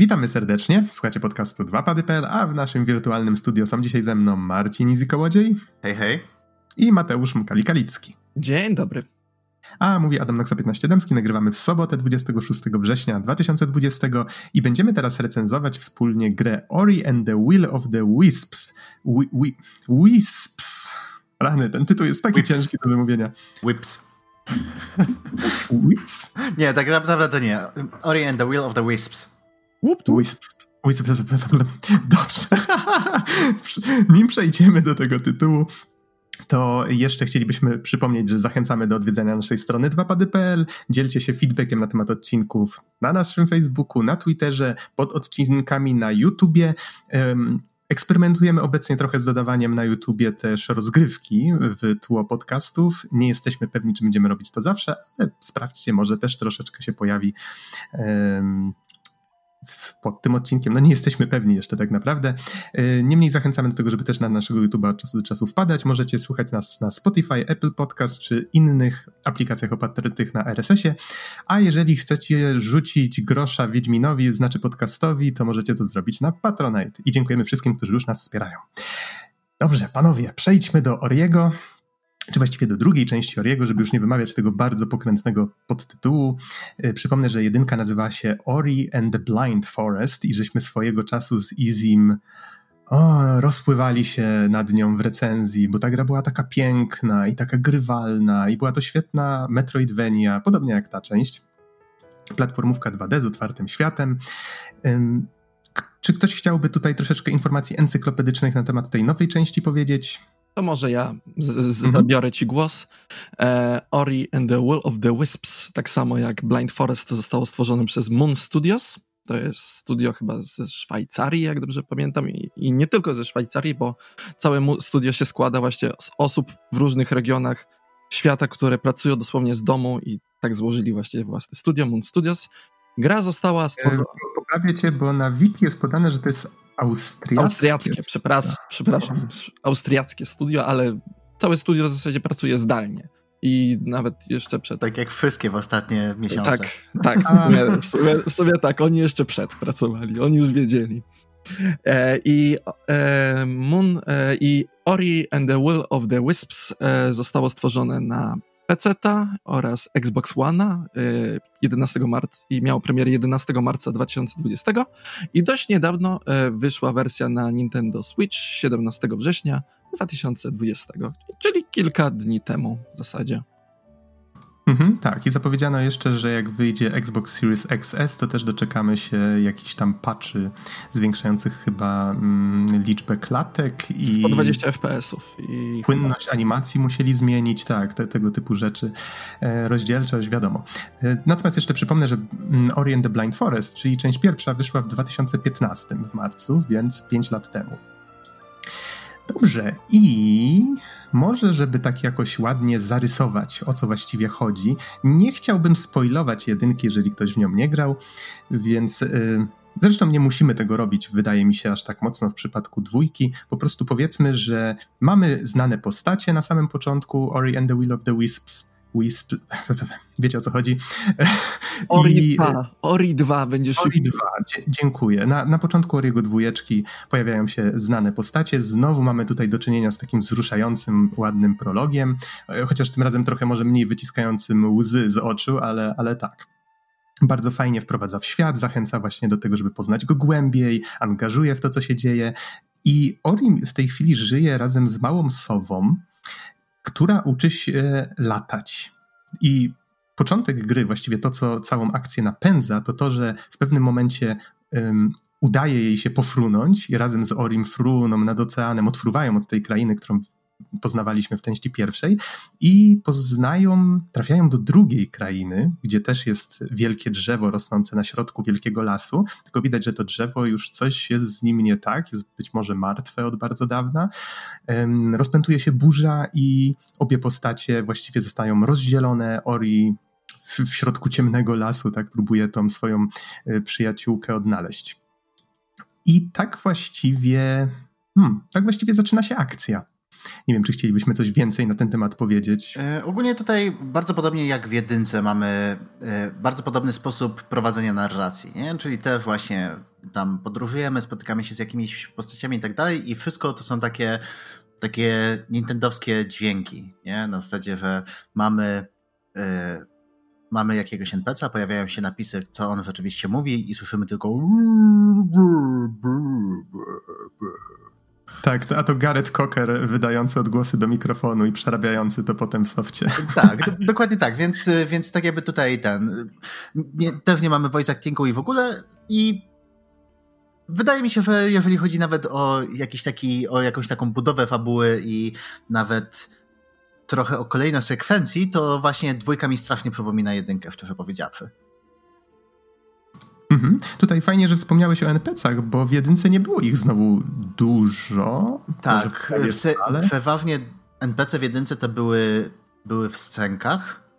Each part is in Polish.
Witamy serdecznie. Słuchacie podcastu 2pady.pl, a w naszym wirtualnym studio są dzisiaj ze mną Marcin Izikołodziej. Hej, hej. I Mateusz Mkali-Kalicki. Dzień dobry. A mówi Adam Naksa 15 Dębski. Nagrywamy w sobotę 26 września 2020 i będziemy teraz recenzować wspólnie grę Ori and the Will of the Wisps. Wi wi Wisps. Rany, ten tytuł jest taki Whips. ciężki do wymówienia. Whips. Whips? Nie, tak naprawdę to nie. Ori and the Will of the Wisps. Wisps. Dobrze. Nim przejdziemy do tego tytułu, to jeszcze chcielibyśmy przypomnieć, że zachęcamy do odwiedzenia naszej strony 2pady.pl. Dzielcie się feedbackiem na temat odcinków na naszym Facebooku, na Twitterze, pod odcinkami na YouTubie. Eksperymentujemy obecnie trochę z dodawaniem na YouTubie też rozgrywki w tło podcastów. Nie jesteśmy pewni, czy będziemy robić to zawsze, ale sprawdźcie, może też troszeczkę się pojawi um, pod tym odcinkiem. No nie jesteśmy pewni jeszcze tak naprawdę. E, niemniej zachęcamy do tego, żeby też na naszego YouTube'a od czasu do czasu wpadać. Możecie słuchać nas na Spotify, Apple Podcast czy innych aplikacjach opartych na RSS-ie. A jeżeli chcecie rzucić grosza Wiedźminowi, znaczy podcastowi, to możecie to zrobić na Patronite. I dziękujemy wszystkim, którzy już nas wspierają. Dobrze, panowie, przejdźmy do Oriego czy właściwie do drugiej części Oriego, żeby już nie wymawiać tego bardzo pokrętnego podtytułu. E, przypomnę, że jedynka nazywała się Ori and the Blind Forest i żeśmy swojego czasu z Izim o, rozpływali się nad nią w recenzji, bo ta gra była taka piękna i taka grywalna i była to świetna Metroidvania, podobnie jak ta część. Platformówka 2D z otwartym światem. Czy ktoś chciałby tutaj troszeczkę informacji encyklopedycznych na temat tej nowej części powiedzieć? To może ja z, z, mhm. zabiorę ci głos. E, Ori and the Will of the Wisps, tak samo jak Blind Forest zostało stworzone przez Moon Studios. To jest studio chyba ze Szwajcarii, jak dobrze pamiętam, i, i nie tylko ze Szwajcarii, bo całe studio się składa właśnie z osób w różnych regionach świata, które pracują dosłownie z domu i tak złożyli właśnie własne studio, Moon Studios. Gra została stworzona... E, poprawię cię, bo na wiki jest podane, że to jest austriackie. Austriackie, przepraszam, przepraszam. Austriackie studio, ale całe studio w zasadzie pracuje zdalnie. I nawet jeszcze przed. Tak jak wszystkie w ostatnie miesiące. Tak, tak. W sumie, w sumie, w sumie tak, oni jeszcze przed pracowali, oni już wiedzieli. E, I e, Moon e, i Ori and the Will of the Wisps e, zostało stworzone na PC-ta oraz Xbox One 11 y, marca i miał premierę 11 marca 2020 i dość niedawno y, wyszła wersja na Nintendo Switch 17 września 2020, czyli kilka dni temu w zasadzie. Mhm, tak, i zapowiedziano jeszcze, że jak wyjdzie Xbox Series XS, to też doczekamy się jakichś tam patchy zwiększających chyba mm, liczbę klatek i. 120 FPS-ów. I płynność animacji musieli zmienić, tak, te, tego typu rzeczy. E, rozdzielczość, wiadomo. E, natomiast jeszcze przypomnę, że mm, Ori and the Blind Forest, czyli część pierwsza, wyszła w 2015 w marcu, więc 5 lat temu. Dobrze, i może, żeby tak jakoś ładnie zarysować, o co właściwie chodzi, nie chciałbym spoilować jedynki, jeżeli ktoś w nią nie grał, więc. Yy, Zresztą nie musimy tego robić, wydaje mi się, aż tak mocno w przypadku dwójki. Po prostu powiedzmy, że mamy znane postacie na samym początku Ori and the Will of the Wisps, Wisp, wiecie o co chodzi. Ori 2, Ori 2 będziesz Ori 2, dziękuję. Na, na początku Oriego dwójeczki pojawiają się znane postacie. Znowu mamy tutaj do czynienia z takim wzruszającym, ładnym prologiem, e, chociaż tym razem trochę może mniej wyciskającym łzy z oczu, ale, ale tak. Bardzo fajnie wprowadza w świat, zachęca właśnie do tego, żeby poznać go głębiej, angażuje w to, co się dzieje. I Ori w tej chwili żyje razem z małą sową, która uczy się latać. I początek gry, właściwie to, co całą akcję napędza, to to, że w pewnym momencie um, udaje jej się pofrunąć i razem z Orim fruną nad oceanem, odfruwają od tej krainy, którą poznawaliśmy w części pierwszej i poznają, trafiają do drugiej krainy, gdzie też jest wielkie drzewo rosnące na środku wielkiego lasu, tylko widać, że to drzewo już coś jest z nim nie tak, jest być może martwe od bardzo dawna. Rozpętuje się burza i obie postacie właściwie zostają rozdzielone. Ori w, w środku ciemnego lasu, tak, próbuje tą swoją e, przyjaciółkę odnaleźć. I tak właściwie, hmm, tak właściwie zaczyna się akcja. Nie wiem, czy chcielibyśmy coś więcej na ten temat powiedzieć. E, ogólnie tutaj bardzo podobnie jak w jedynce mamy e, bardzo podobny sposób prowadzenia narracji, nie? czyli też właśnie tam podróżujemy, spotykamy się z jakimiś postaciami i tak dalej i wszystko to są takie takie nintendowskie dźwięki, nie? Na zasadzie, że mamy e, mamy jakiegoś NPC'a, pojawiają się napisy, co on rzeczywiście mówi i słyszymy tylko tak, to, a to Gareth Cocker wydający odgłosy do mikrofonu i przerabiający to potem w softie. Tak, dokładnie tak, więc, więc tak jakby tutaj ten, nie, też nie mamy voice actingu i w ogóle i wydaje mi się, że jeżeli chodzi nawet o jakiś taki, o jakąś taką budowę fabuły i nawet trochę o kolejne sekwencji, to właśnie dwójka mi strasznie przypomina jedynkę, szczerze powiedziawszy. Mhm. Tutaj fajnie, że wspomniałeś o NPC-ach, bo w jedynce nie było ich znowu dużo. Tak, przeważnie NPC w jedynce to były, były w scenkach,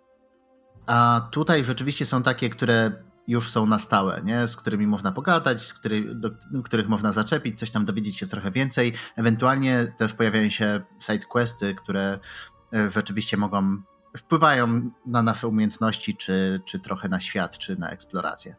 a tutaj rzeczywiście są takie, które już są na stałe, nie? z którymi można pogadać, z który, do, do których można zaczepić, coś tam dowiedzieć się trochę więcej. Ewentualnie też pojawiają się side questy, które e, rzeczywiście mogą, wpływają na nasze umiejętności, czy, czy trochę na świat, czy na eksplorację.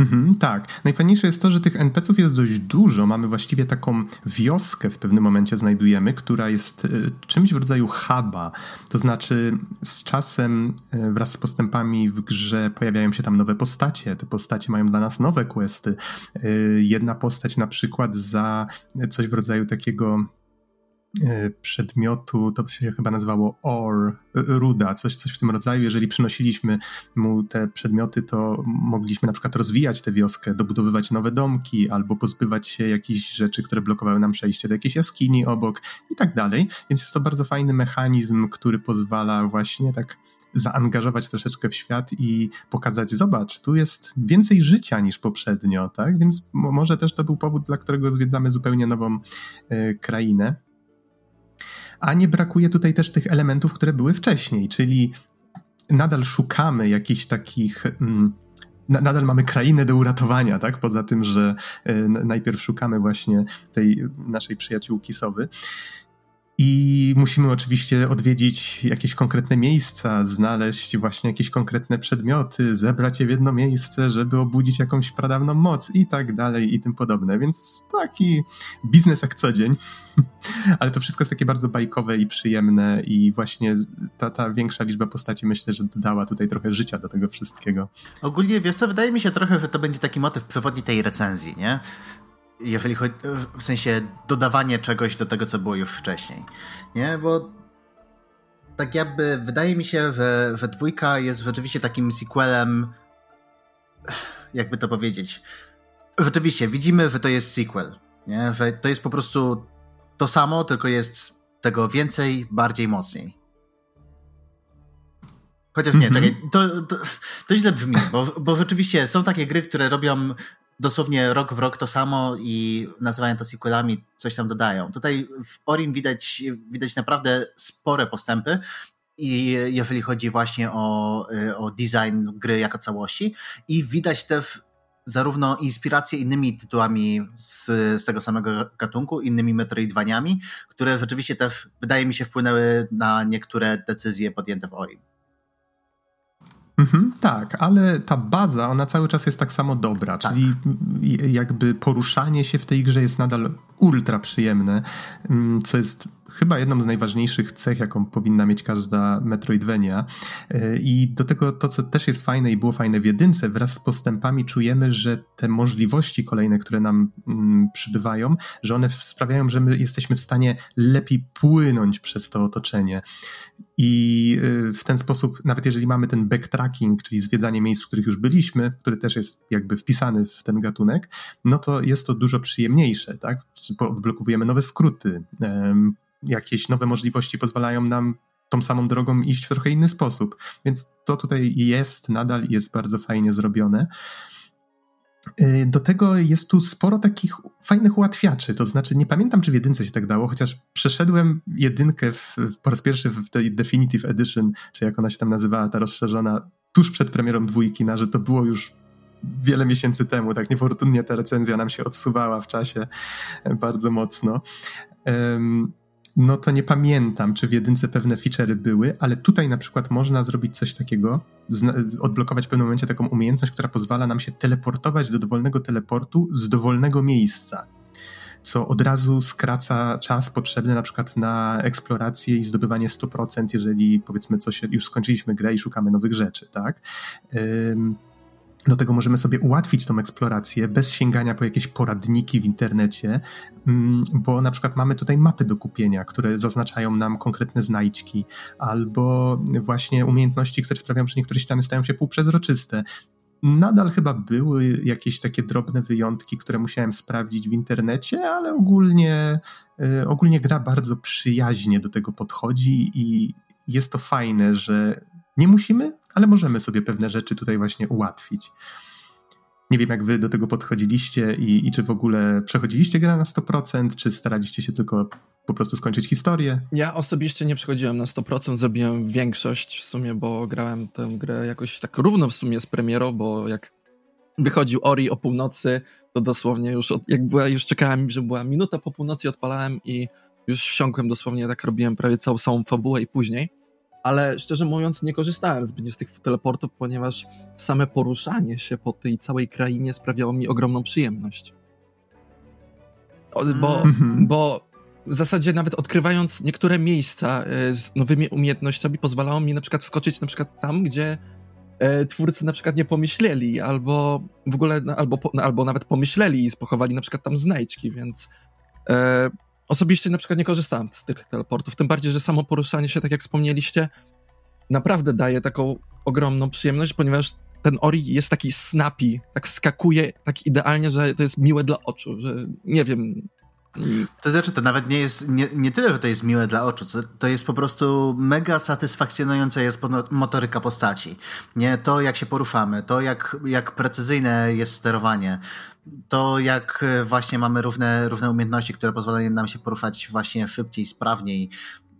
Mhm, tak. Najfajniejsze jest to, że tych NPC-ów jest dość dużo. Mamy właściwie taką wioskę w pewnym momencie znajdujemy, która jest y, czymś w rodzaju huba. To znaczy z czasem y, wraz z postępami w grze pojawiają się tam nowe postacie. Te postacie mają dla nas nowe questy. Y, jedna postać na przykład za coś w rodzaju takiego przedmiotu, to się chyba nazywało OR, ruda, coś, coś w tym rodzaju. Jeżeli przynosiliśmy mu te przedmioty, to mogliśmy na przykład rozwijać tę wioskę, dobudowywać nowe domki, albo pozbywać się jakichś rzeczy, które blokowały nam przejście do jakiejś jaskini obok i tak dalej. Więc jest to bardzo fajny mechanizm, który pozwala właśnie tak zaangażować troszeczkę w świat i pokazać, zobacz, tu jest więcej życia niż poprzednio, tak? Więc może też to był powód, dla którego zwiedzamy zupełnie nową e, krainę a nie brakuje tutaj też tych elementów, które były wcześniej, czyli nadal szukamy jakichś takich. Mm, nadal mamy krainę do uratowania, tak? Poza tym, że y, najpierw szukamy właśnie tej naszej przyjaciółki Sowy. I musimy oczywiście odwiedzić jakieś konkretne miejsca, znaleźć właśnie jakieś konkretne przedmioty, zebrać je w jedno miejsce, żeby obudzić jakąś pradawną moc i tak dalej i tym podobne. Więc taki biznes jak co dzień. Ale to wszystko jest takie bardzo bajkowe i przyjemne i właśnie ta, ta większa liczba postaci myślę, że dodała tutaj trochę życia do tego wszystkiego. Ogólnie, wiesz co, wydaje mi się trochę, że to będzie taki motyw przewodni tej recenzji, nie? Jeżeli chodzi, w sensie dodawanie czegoś do tego, co było już wcześniej, nie? Bo tak jakby wydaje mi się, że, że dwójka jest rzeczywiście takim sequelem, jakby to powiedzieć. Rzeczywiście, widzimy, że to jest sequel, nie? Że to jest po prostu to samo, tylko jest tego więcej, bardziej, mocniej. Chociaż nie, mm -hmm. to, to, to źle brzmi, bo, bo rzeczywiście są takie gry, które robią dosłownie rok w rok to samo i nazywają to sequelami, coś tam dodają. Tutaj w Orim widać, widać naprawdę spore postępy i jeżeli chodzi właśnie o, o design gry jako całości i widać też zarówno inspiracje innymi tytułami z, z tego samego gatunku, innymi Metroidvaniami, które rzeczywiście też, wydaje mi się, wpłynęły na niektóre decyzje podjęte w Orim. Mhm, tak, ale ta baza, ona cały czas jest tak samo dobra, tak. czyli jakby poruszanie się w tej grze jest nadal ultra przyjemne, mm, co jest chyba jedną z najważniejszych cech, jaką powinna mieć każda Metroidvania. E, I do tego to, co też jest fajne i było fajne w jedynce, wraz z postępami czujemy, że te możliwości kolejne, które nam mm, przybywają, że one sprawiają, że my jesteśmy w stanie lepiej płynąć przez to otoczenie. I y, w ten sposób, nawet jeżeli mamy ten backtracking, czyli zwiedzanie miejsc, w których już byliśmy, który też jest jakby wpisany w ten gatunek, no to jest to dużo przyjemniejsze, tak? Odblokowujemy nowe skróty, jakieś nowe możliwości pozwalają nam tą samą drogą iść w trochę inny sposób. Więc to tutaj jest, nadal jest bardzo fajnie zrobione. Y, do tego jest tu sporo takich fajnych ułatwiaczy, to znaczy nie pamiętam, czy w jedynce się tak dało, chociaż przeszedłem jedynkę w, w, po raz pierwszy w tej Definitive Edition, czy jak ona się tam nazywała, ta rozszerzona, tuż przed premierą dwójki, na że to było już wiele miesięcy temu, tak niefortunnie ta recenzja nam się odsuwała w czasie bardzo mocno. Um, no to nie pamiętam, czy w jedynce pewne feature'y były, ale tutaj na przykład można zrobić coś takiego, odblokować w pewnym momencie taką umiejętność, która pozwala nam się teleportować do dowolnego teleportu z dowolnego miejsca co od razu skraca czas potrzebny na przykład na eksplorację i zdobywanie 100%, jeżeli powiedzmy coś, już skończyliśmy grę i szukamy nowych rzeczy, tak? Do tego możemy sobie ułatwić tą eksplorację bez sięgania po jakieś poradniki w internecie, mm, bo na przykład mamy tutaj mapy do kupienia, które zaznaczają nam konkretne znajdźki, albo właśnie umiejętności, które sprawiają, że niektóre ściany stają się półprzezroczyste. Nadal chyba były jakieś takie drobne wyjątki, które musiałem sprawdzić w internecie, ale ogólnie, y, ogólnie gra bardzo przyjaźnie do tego podchodzi i jest to fajne, że nie musimy, ale możemy sobie pewne rzeczy tutaj właśnie ułatwić. Nie wiem, jak wy do tego podchodziliście i, i czy w ogóle przechodziliście grę na 100%, czy staraliście się tylko po prostu skończyć historię? Ja osobiście nie przechodziłem na 100%, zrobiłem większość w sumie, bo grałem tę grę jakoś tak równo w sumie z premierą, bo jak wychodził Ori o północy, to dosłownie już, od, jak była, już czekałem, że była minuta po północy, odpalałem i już wsiąkłem dosłownie, tak robiłem prawie całą samą fabułę i później ale szczerze mówiąc nie korzystałem zbytnio z tych teleportów, ponieważ same poruszanie się po tej całej krainie sprawiało mi ogromną przyjemność. Bo, mm-hmm. bo w zasadzie nawet odkrywając niektóre miejsca e, z nowymi umiejętnościami pozwalało mi na przykład wskoczyć na przykład tam, gdzie e, twórcy na przykład nie pomyśleli, albo w ogóle, albo, albo nawet pomyśleli i pochowali na przykład tam znajdźki, więc e, Osobiście na przykład nie korzystałem z tych teleportów, tym bardziej, że samo poruszanie się, tak jak wspomnieliście, naprawdę daje taką ogromną przyjemność, ponieważ ten Ori jest taki snappy, tak skakuje tak idealnie, że to jest miłe dla oczu, że nie wiem. To znaczy, to nawet nie jest, nie, nie tyle, że to jest miłe dla oczu, to jest po prostu mega satysfakcjonująca jest motoryka postaci. Nie to, jak się poruszamy, to, jak, jak precyzyjne jest sterowanie, to jak e, właśnie mamy różne, różne umiejętności, które pozwalają nam się poruszać właśnie szybciej, sprawniej,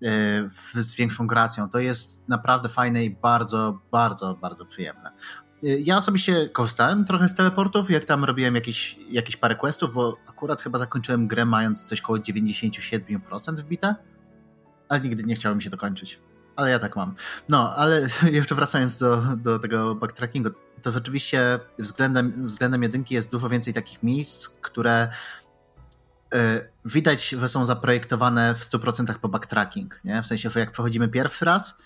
e, z większą gracją. To jest naprawdę fajne i bardzo, bardzo, bardzo przyjemne. E, ja osobiście korzystałem trochę z teleportów, jak tam robiłem jakieś, jakieś parę questów, bo akurat chyba zakończyłem grę mając coś koło 97% wbite, ale nigdy nie chciałem się dokończyć ale ja tak mam. No, ale jeszcze wracając do, do tego backtrackingu, to rzeczywiście względem, względem jedynki jest dużo więcej takich miejsc, które y, widać, że są zaprojektowane w 100% po backtracking, nie? W sensie, że jak przechodzimy pierwszy raz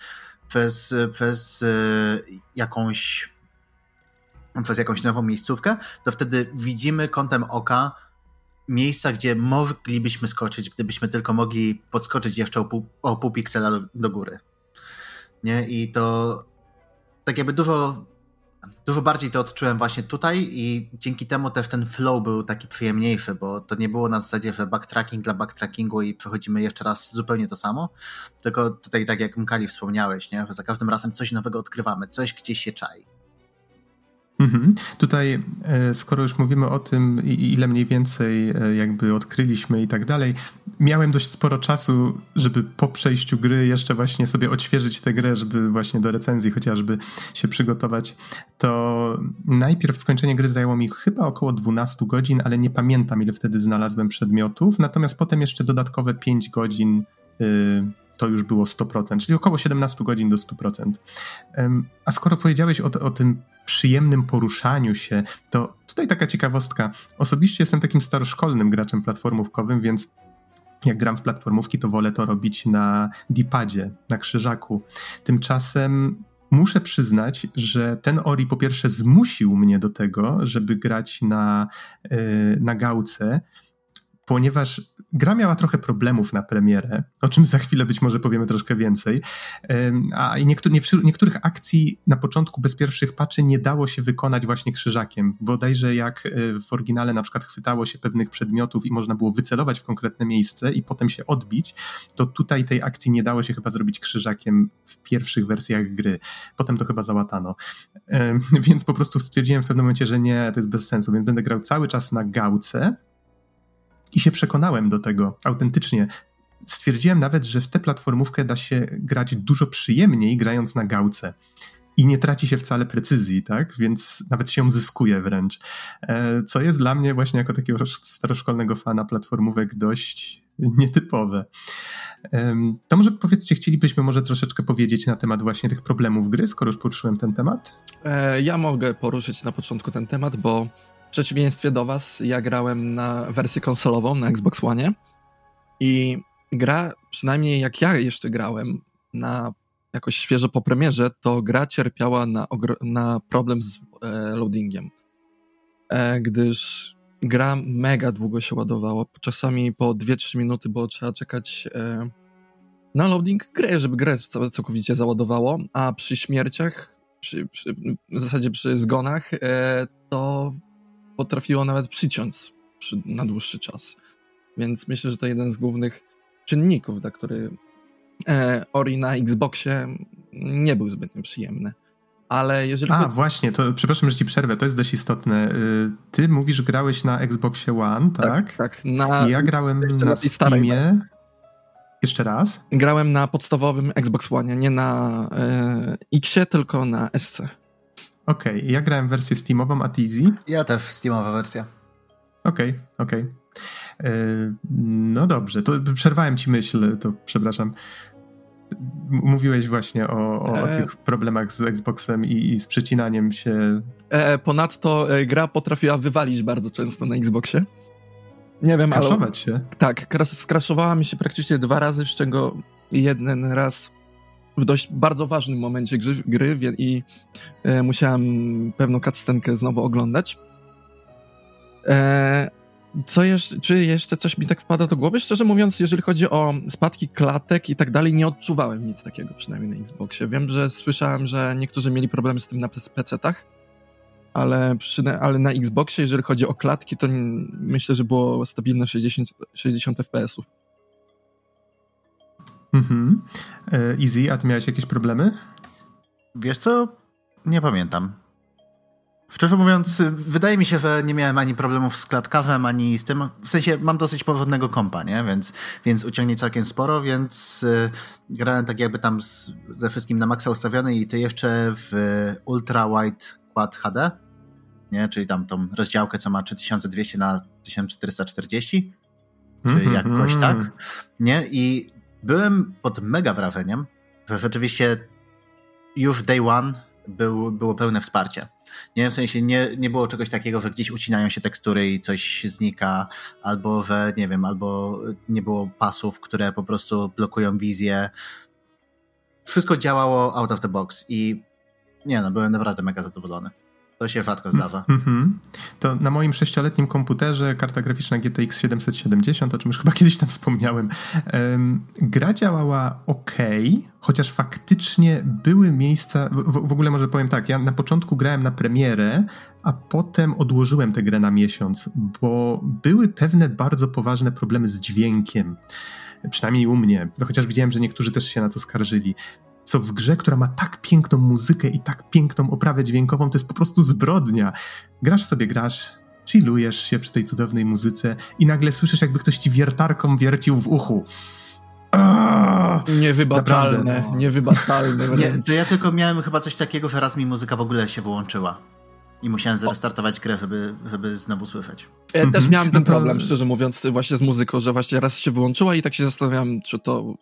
przez, przez y, jakąś przez jakąś nową miejscówkę, to wtedy widzimy kątem oka miejsca, gdzie moglibyśmy skoczyć, gdybyśmy tylko mogli podskoczyć jeszcze o pół, o pół piksela do, do góry nie? I to tak jakby dużo, dużo bardziej to odczułem właśnie tutaj i dzięki temu też ten flow był taki przyjemniejszy, bo to nie było na zasadzie, że backtracking dla backtrackingu i przechodzimy jeszcze raz zupełnie to samo, tylko tutaj tak jak Mkali wspomniałeś, nie? że za każdym razem coś nowego odkrywamy, coś gdzieś się czai. Mhm. Tutaj, e, skoro już mówimy o tym, ile mniej więcej e, jakby odkryliśmy i tak dalej, miałem dość sporo czasu, żeby po przejściu gry jeszcze właśnie sobie odświeżyć tę grę, żeby właśnie do recenzji chociażby się przygotować. To najpierw skończenie gry zajęło mi chyba około 12 godzin, ale nie pamiętam ile wtedy znalazłem przedmiotów, natomiast potem jeszcze dodatkowe 5 godzin. Yy, to już było 100%, czyli około 17 godzin do 100%. A skoro powiedziałeś o, o tym przyjemnym poruszaniu się, to tutaj taka ciekawostka. Osobiście jestem takim staroszkolnym graczem platformówkowym, więc jak gram w platformówki, to wolę to robić na dipadzie, na krzyżaku. Tymczasem muszę przyznać, że ten Ori po pierwsze zmusił mnie do tego, żeby grać na, yy, na gałce, ponieważ gra miała trochę problemów na premierę, o czym za chwilę być może powiemy troszkę więcej, a niektóry, niektórych akcji na początku bez pierwszych patchy nie dało się wykonać właśnie krzyżakiem. Bodajże jak e, w oryginale na przykład chwytało się pewnych przedmiotów i można było wycelować w konkretne miejsce i potem się odbić, to tutaj tej akcji nie dało się chyba zrobić krzyżakiem w pierwszych wersjach gry. Potem to chyba załatano. Więc po prostu stwierdziłem w pewnym momencie, że nie, to jest bez sensu, więc będę grał cały czas na gałce, i się przekonałem do tego autentycznie. Stwierdziłem nawet, że w tę platformówkę da się grać dużo przyjemniej, grając na gałce. I nie traci się wcale precyzji, tak? Więc nawet się zyskuje wręcz. E, co jest dla mnie właśnie jako takiego staroszkolnego fana platformówek dość nietypowe. To może powiedzcie, chcielibyśmy może troszeczkę powiedzieć na temat właśnie tych problemów gry, skoro już poruszyłem ten temat? E, ja mogę poruszyć na początku ten temat, bo przeciwieństwie do was, ja grałem na wersję konsolową na Xbox One i gra, przynajmniej jak ja jeszcze grałem na jakoś świeżo po premierze, to gra cierpiała na, na problem z e, loadingiem. E, gdyż gra mega długo się ładowała. Czasami po 2-3 minuty było trzeba czekać e, na loading gry, żeby grę całkowicie załadowało, a przy śmierciach, przy, przy, w zasadzie przy zgonach, e, to potrafiło nawet przyciąć przy, na dłuższy czas. Więc myślę, że to jeden z głównych czynników, dla który e, Ori na Xboxie nie był zbytnio przyjemny. Ale jeżeli. A, właśnie, to przepraszam, że ci przerwę, to jest dość istotne. Y, ty mówisz, grałeś na Xboxie One, tak? Tak, tak. Na, ja grałem na Steamie. Jeszcze raz? Grałem na podstawowym Xbox One, nie na e, Xie, tylko na SC. Okej, okay. ja grałem wersję Steamową, a Easy? Ja też Steamowa wersja. Okej, okay, okej. Okay. E, no dobrze, to przerwałem ci myśl, to przepraszam. Mówiłeś właśnie o, o, o, e. tych problemach z Xboxem i, i z przecinaniem się. E, ponadto e, gra potrafiła wywalić bardzo często na Xboxie. Nie wiem, Kraszować ale... się? Tak, skraszowała mi się praktycznie dwa razy, z czego jeden raz w dość bardzo ważnym momencie gry, gry i e, musiałem pewną cutscenkę znowu oglądać. E, co jeszcze, czy jeszcze coś mi tak wpada do głowy? Szczerze mówiąc, jeżeli chodzi o spadki klatek i tak dalej, nie odczuwałem nic takiego, przynajmniej na Xboxie. Wiem, że słyszałem, że niektórzy mieli problemy z tym na PC-tach, ale, przy, ale na Xboxie, jeżeli chodzi o klatki, to myślę, że było stabilne 60, 60 FPS-ów. Mhm. E, easy, a ty miałeś jakieś problemy? Wiesz co? Nie pamiętam. Szczerze mówiąc, wydaje mi się, że nie miałem ani problemów z klatkarzem, ani z tym. W sensie mam dosyć porządnego kompa, nie? Więc, więc uciągnie całkiem sporo, więc y, grałem tak jakby tam z, ze wszystkim na maksa ustawiony i ty jeszcze w ultra wide quad HD, nie? Czyli tam tą rozdziałkę, co ma 3200 na 1440, czy mm -hmm. jakoś tak, nie? I byłem pod mega wrażeniem, że rzeczywiście już day one był, było pełne wsparcie. Nie, w sensie nie, nie było czegoś takiego, że gdzieś ucinają się tekstury i coś znika, albo że nie wiem, albo nie było pasów, które po prostu blokują wizję. Wszystko działało out of the box i nie no, byłem naprawdę mega zadowolony. To się rzadko zdarza. Mm -hmm. To na moim sześcioletnim komputerze karta graficzna GTX 770, o czym już chyba kiedyś tam wspomniałem, um, gra działała ok, chociaż faktycznie były miejsca, w, w, ogóle może powiem tak, ja na początku grałem na premierę, a potem odłożyłem tę grę na miesiąc, bo były pewne bardzo poważne problemy z dźwiękiem przynajmniej u mnie, no chociaż widziałem, że niektórzy też się na to skarżyli co w grze, która ma tak piękną muzykę i tak piękną oprawę dźwiękową, to jest po prostu zbrodnia. Grasz sobie, grasz, chillujesz się przy tej cudownej muzyce i nagle słyszysz, jakby ktoś ci wiertarką wiercił w uchu. Niewybaczalne, niewybaczalne. Nie, to ja tylko miałem chyba coś takiego, że raz mi muzyka w ogóle się wyłączyła. I musiałem zrestartować grę, żeby, żeby znowu słyszeć. Ja też mhm. miałem ten no problem, szczerze mówiąc, właśnie z muzyką, że właśnie raz się wyłączyła i tak się zastanawiałem, czy to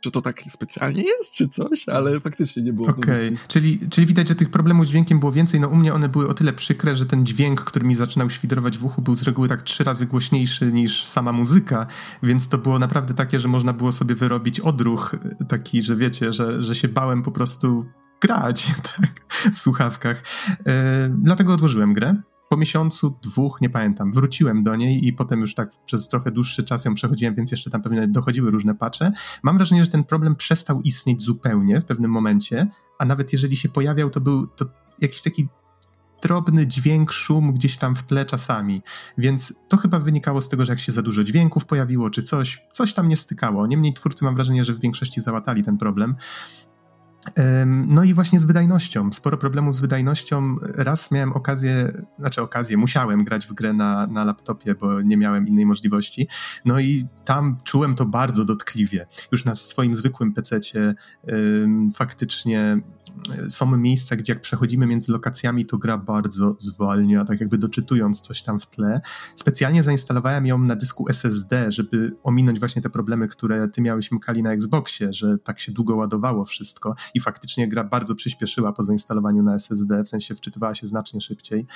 czy to tak specjalnie jest, czy coś, ale faktycznie nie było. Okej, okay. czyli, czyli widać, że tych problemów z dźwiękiem było więcej. No u mnie one były o tyle przykre, że ten dźwięk, który mi zaczynał świdrować w uchu, był z reguły tak trzy razy głośniejszy niż sama muzyka, więc to było naprawdę takie, że można było sobie wyrobić odruch taki, że wiecie, że, że się bałem po prostu grać tak, w słuchawkach. Yy, dlatego odłożyłem grę po miesiącu, dwóch, nie pamiętam, wróciłem do niej i potem już tak przez trochę dłuższy czas ją przechodziłem, więc jeszcze tam pewnie dochodziły różne pacze. Mam wrażenie, że ten problem przestał istnieć zupełnie w pewnym momencie, a nawet jeżeli się pojawiał, to był to jakiś taki drobny dźwięk, szum gdzieś tam w tle czasami. Więc to chyba wynikało z tego, że jak się za dużo dźwięków pojawiło, czy coś, coś tam nie stykało. Niemniej twórcy mam wrażenie, że w większości załatali ten problem. No i właśnie z wydajnością. Sporo problemów z wydajnością. Raz miałem okazję, znaczy okazję, musiałem grać w grę na, na laptopie, bo nie miałem innej możliwości. No i tam czułem to bardzo dotkliwie. Już na swoim zwykłym PC-cie faktycznie są miejsca, gdzie jak przechodzimy między lokacjami, to gra bardzo zwalnia, tak jakby doczytując coś tam w tle. Specjalnie zainstalowałem ją na dysku SSD, żeby ominąć właśnie te problemy, które ty miałeś Mkali na Xboxie, że tak się długo ładowało wszystko i faktycznie gra bardzo przyspieszyła po zainstalowaniu na SSD, w sensie wczytywała się znacznie szybciej.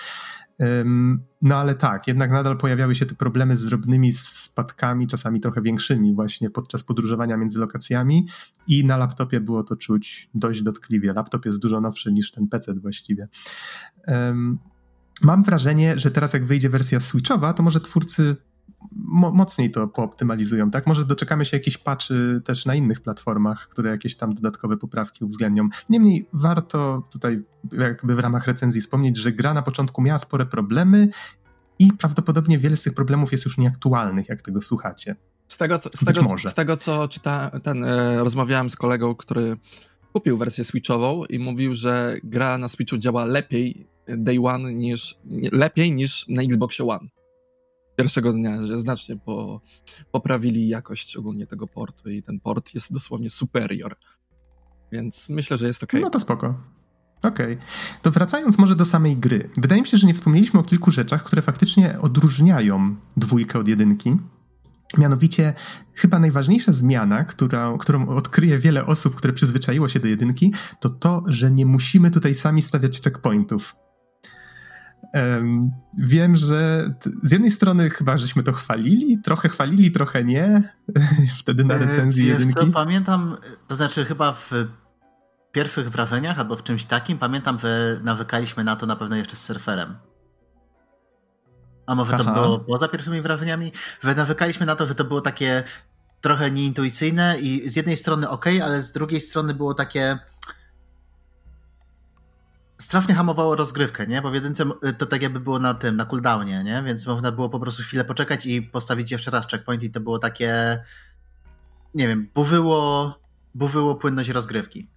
No ale tak, jednak nadal pojawiały się te problemy z drobnymi spadkami, czasami trochę większymi właśnie podczas podróżowania między lokacjami i na laptopie było to czuć dość dotkliwie. Laptop jest dużo nowszy niż ten PC właściwie. Mam wrażenie, że teraz jak wyjdzie wersja Switchowa, to może twórcy mo mocniej to pooptymalizują, tak? Może doczekamy się jakichś patchy też na innych platformach, które jakieś tam dodatkowe poprawki uwzględnią. Niemniej warto tutaj jakby w ramach recenzji wspomnieć, że gra na początku miała spore problemy i prawdopodobnie wiele z tych problemów jest już nieaktualnych, jak tego słuchacie. Z tego, co, z tego. Z tego, co czyta, ten, e, rozmawiałem z kolegą, który kupił wersję Switchową i mówił, że gra na Switchu działa lepiej day one niż, lepiej niż na Xboxie One pierwszego dnia, że znacznie po, poprawili jakość ogólnie tego portu i ten port jest dosłownie superior. Więc myślę, że jest ok. No to spoko. Okej. Okay. To wracając może do samej gry. Wydaje mi się, że nie wspomnieliśmy o kilku rzeczach, które faktycznie odróżniają dwójkę od jedynki. Mianowicie, chyba najważniejsza zmiana, która, którą odkryje wiele osób, które przyzwyczaiło się do jedynki, to to, że nie musimy tutaj sami stawiać checkpointów. Um, wiem, że z jednej strony chyba żeśmy to chwalili, trochę chwalili, trochę nie. Wtedy na e, recenzji Wiesz jedynki. Co, pamiętam, to znaczy chyba w pierwszych wrażeniach albo w czymś takim, pamiętam, że narzekaliśmy na to na pewno jeszcze z surferem. A może Aha. to było poza pierwszymi wrażeniami? Że narzekaliśmy na to, że to było takie trochę nieintuicyjne i z jednej strony ok, ale z drugiej strony było takie strasznie hamowało rozgrywkę, nie? Bo w jedynce to tak jakby było na tym, na cooldownie, nie? Więc można było po prostu chwilę poczekać i postawić jeszcze raz checkpoint i to było takie nie wiem, burzyło, burzyło płynność rozgrywki.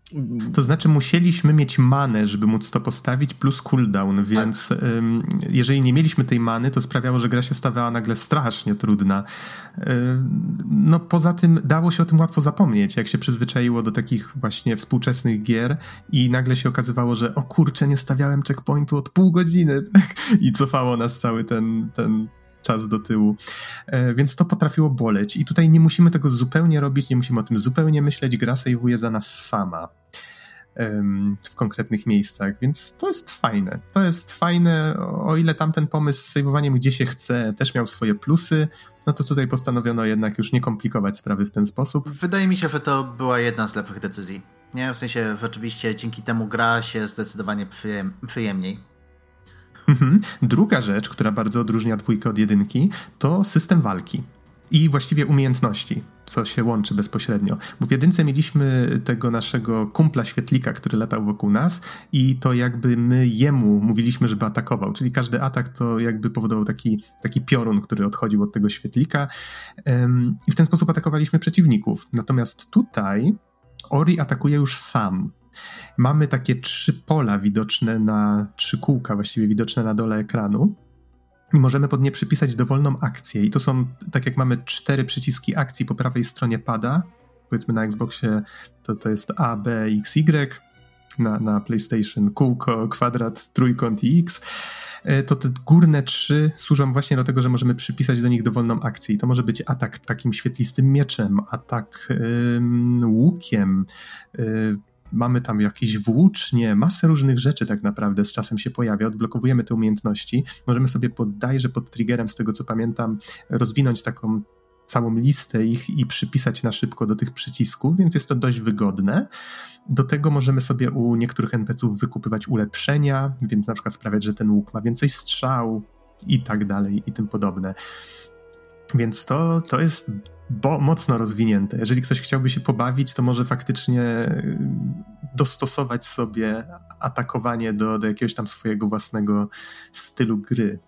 To znaczy musieliśmy mieć manę, żeby móc to postawić, plus cooldown, więc tak. ym, jeżeli nie mieliśmy tej many, to sprawiało, że gra się stawała nagle strasznie trudna. Ym, no poza tym dało się o tym łatwo zapomnieć, jak się przyzwyczaiło do takich właśnie współczesnych gier i nagle się okazywało, że o kurczę, nie stawiałem checkpointu od pół godziny tak? i cofało nas cały ten, ten czas do tyłu. E, więc to potrafiło boleć i tutaj nie musimy tego zupełnie robić, nie musimy o tym zupełnie myśleć, gra sejwuje za nas sama w konkretnych miejscach, więc to jest fajne. To jest fajne, o ile tamten pomysł z sejwowaniem gdzie się chce też miał swoje plusy, no to tutaj postanowiono jednak już nie komplikować sprawy w ten sposób. Wydaje mi się, że to była jedna z lepszych decyzji. Nie, w sensie rzeczywiście dzięki temu gra się zdecydowanie przyjem przyjemniej. Mhm. Druga rzecz, która bardzo odróżnia dwójkę od jedynki, to system walki i właściwie umiejętności, co się łączy bezpośrednio. Bo w jedynce mieliśmy tego naszego kumpla świetlika, który latał wokół nas i to jakby my jemu mówiliśmy, żeby atakował, czyli każdy atak to jakby powodował taki, taki piorun, który odchodził od tego świetlika i w ten sposób atakowaliśmy przeciwników. Natomiast tutaj Ori atakuje już sam Mamy takie trzy pola widoczne na, trzy kółka właściwie widoczne na dole ekranu i możemy pod nie przypisać dowolną akcję. I to są, tak jak mamy cztery przyciski akcji po prawej stronie pada, powiedzmy na Xboxie to, to jest A, B, X, Y, na, na PlayStation kółko, kwadrat, trójkąt i X, e, to te górne trzy służą właśnie do tego, że możemy przypisać do nich dowolną akcję. I to może być atak takim świetlistym mieczem, atak łukiem, y, mamy tam jakieś włócznie, masę różnych rzeczy tak naprawdę z czasem się pojawia, odblokowujemy te umiejętności, możemy sobie podajże pod triggerem, z tego co pamiętam, rozwinąć taką całą listę ich i przypisać na szybko do tych przycisków, więc jest to dość wygodne. Do tego możemy sobie u niektórych NPC-ów wykupywać ulepszenia, więc na przykład sprawiać, że ten łuk ma więcej strzał i tak dalej i tym podobne. Więc to, to jest bo mocno rozwinięte. Jeżeli ktoś chciałby się pobawić, to może faktycznie y, dostosować sobie atakowanie do, do jakiegoś tam swojego własnego stylu gry.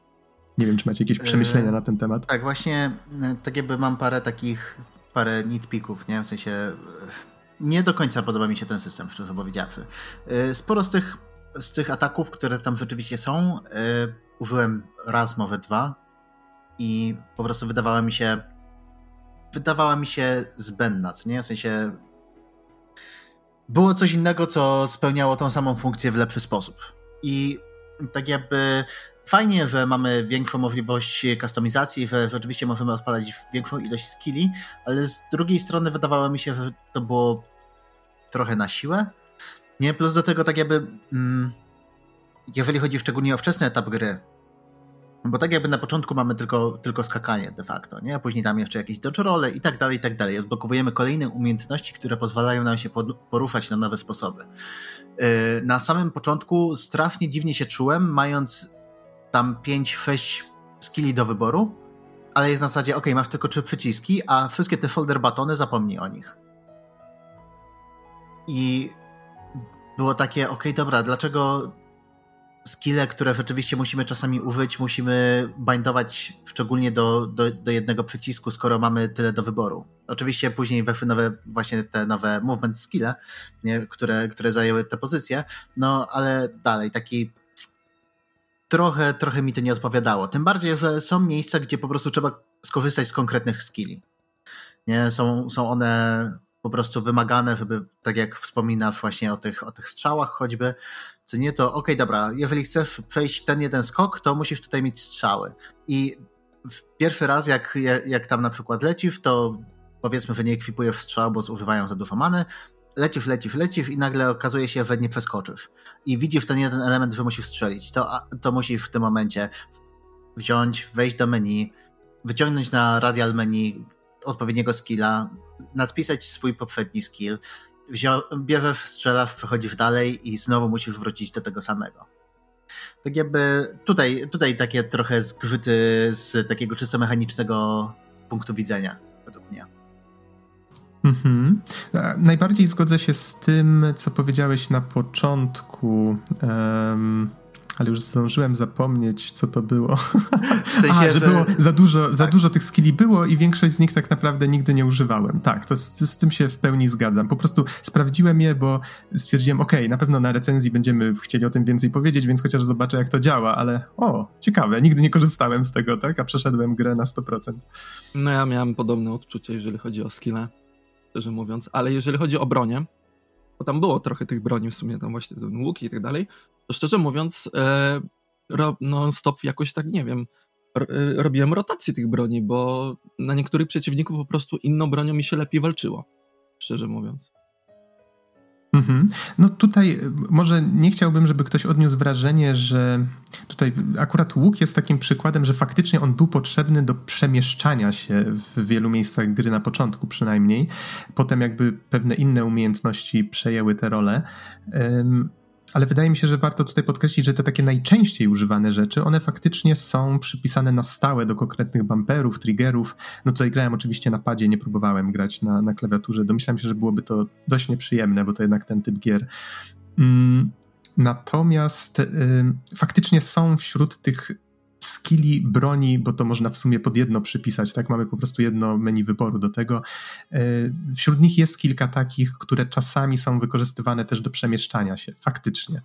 Nie wiem, czy macie jakieś przemyślenia na ten temat. Tak, właśnie y, tak jakby mam parę takich, parę nitpików, nie? W sensie nie do końca podoba mi się ten system, szczerze powiedziawszy. Y, sporo z tych, z tych ataków, które tam rzeczywiście są, y, użyłem raz, może dwa i po prostu wydawała mi się wydawała mi się zbędna, co nie? W sensie było coś innego, co spełniało tą samą funkcję w lepszy sposób. I tak jakby fajnie, że mamy większą możliwość kustomizacji, że rzeczywiście możemy odpalać większą ilość skilli, ale z drugiej strony wydawało mi się, że to było trochę na siłę. Nie, plus do tego tak jakby mm, jeżeli chodzi szczególnie o wczesny etap gry, bo tak jakby na początku mamy tylko, tylko skakanie de facto, nie? Później tam jeszcze jakieś dodge role i tak dalej, i tak dalej. Odblokowujemy kolejne umiejętności, które pozwalają nam się poruszać na nowe sposoby. Yy, na samym początku strasznie dziwnie się czułem, mając tam 5-6 skilli do wyboru, ale jest na zasadzie, ok, masz tylko trzy przyciski, a wszystkie te folder batony zapomnij o nich. I było takie, ok, dobra, dlaczego skille, które rzeczywiście musimy czasami użyć, musimy bindować szczególnie do, do, do, jednego przycisku, skoro mamy tyle do wyboru. Oczywiście później weszły nowe, właśnie te nowe movement skille, nie, które, które zajęły te pozycje, no ale dalej, taki trochę, trochę mi to nie odpowiadało. Tym bardziej, że są miejsca, gdzie po prostu trzeba skorzystać z konkretnych skilli. Nie? Są, są one po prostu wymagane, żeby, tak jak wspominasz właśnie o tych, o tych strzałach choćby, co nie, to okej, okay, dobra, jeżeli chcesz przejść ten jeden skok, to musisz tutaj mieć strzały. I pierwszy raz, jak, jak tam na przykład lecisz, to powiedzmy, że nie ekwipujesz strzał, bo zużywają za dużo many, lecisz, lecisz, lecisz i nagle okazuje się, że nie przeskoczysz. I widzisz ten jeden element, że musisz strzelić. To, to musisz w tym momencie wziąć, wejść do menu, wyciągnąć na radial menu odpowiedniego skilla, nadpisać swój poprzedni skill, bierzesz, strzelasz, przechodzisz dalej i znowu musisz wrócić do tego samego. Tak jakby tutaj, tutaj takie trochę zgrzyty z takiego czysto mechanicznego punktu widzenia, według mnie. Mhm. Najbardziej zgodzę się z tym, co powiedziałeś na początku. Um, ale już zdążyłem zapomnieć, co to było. W sensie, Aha, że, było za dużo, za tak. dużo tych skilli było i większość z nich tak naprawdę nigdy nie używałem. Tak, to z, z tym się w pełni zgadzam. Po prostu sprawdziłem je, bo stwierdziłem, ok, na pewno na recenzji będziemy chcieli o tym więcej powiedzieć, więc chociaż zobaczę, jak to działa, ale o, ciekawe, nigdy nie korzystałem z tego, tak? A przeszedłem grę na 100%. No ja miałem podobne odczucie, jeżeli chodzi o skille, szczerze mówiąc, ale jeżeli chodzi o bronię, bo tam było trochę tych broni w sumie, tam właśnie ten łuk i tak dalej, to szczerze mówiąc, e, ro, non-stop jakoś tak, nie wiem, ro, e, robiłem rotację tych broni, bo na niektórych przeciwników po prostu inną bronią mi się lepiej walczyło, szczerze mówiąc. Mhm. No tutaj y, może nie chciałbym, żeby ktoś odniósł wrażenie, że tutaj akurat łuk jest takim przykładem, że faktycznie on był potrzebny do przemieszczania się w wielu miejscach gry na początku przynajmniej. Potem jakby pewne inne umiejętności przejęły tę rolę ale wydaje mi się, że warto tutaj podkreślić, że te takie najczęściej używane rzeczy, one faktycznie są przypisane na stałe do konkretnych bumperów, triggerów. No tutaj grałem oczywiście na padzie, nie próbowałem grać na, na klawiaturze. Domyślam się, że byłoby to dość nieprzyjemne, bo to jednak ten typ gier. Mm, natomiast y, faktycznie są wśród tych skilli broni, bo to można w sumie pod jedno przypisać, tak? Mamy po prostu jedno menu wyboru do tego. E, wśród nich jest kilka takich, które czasami są wykorzystywane też do przemieszczania się, faktycznie.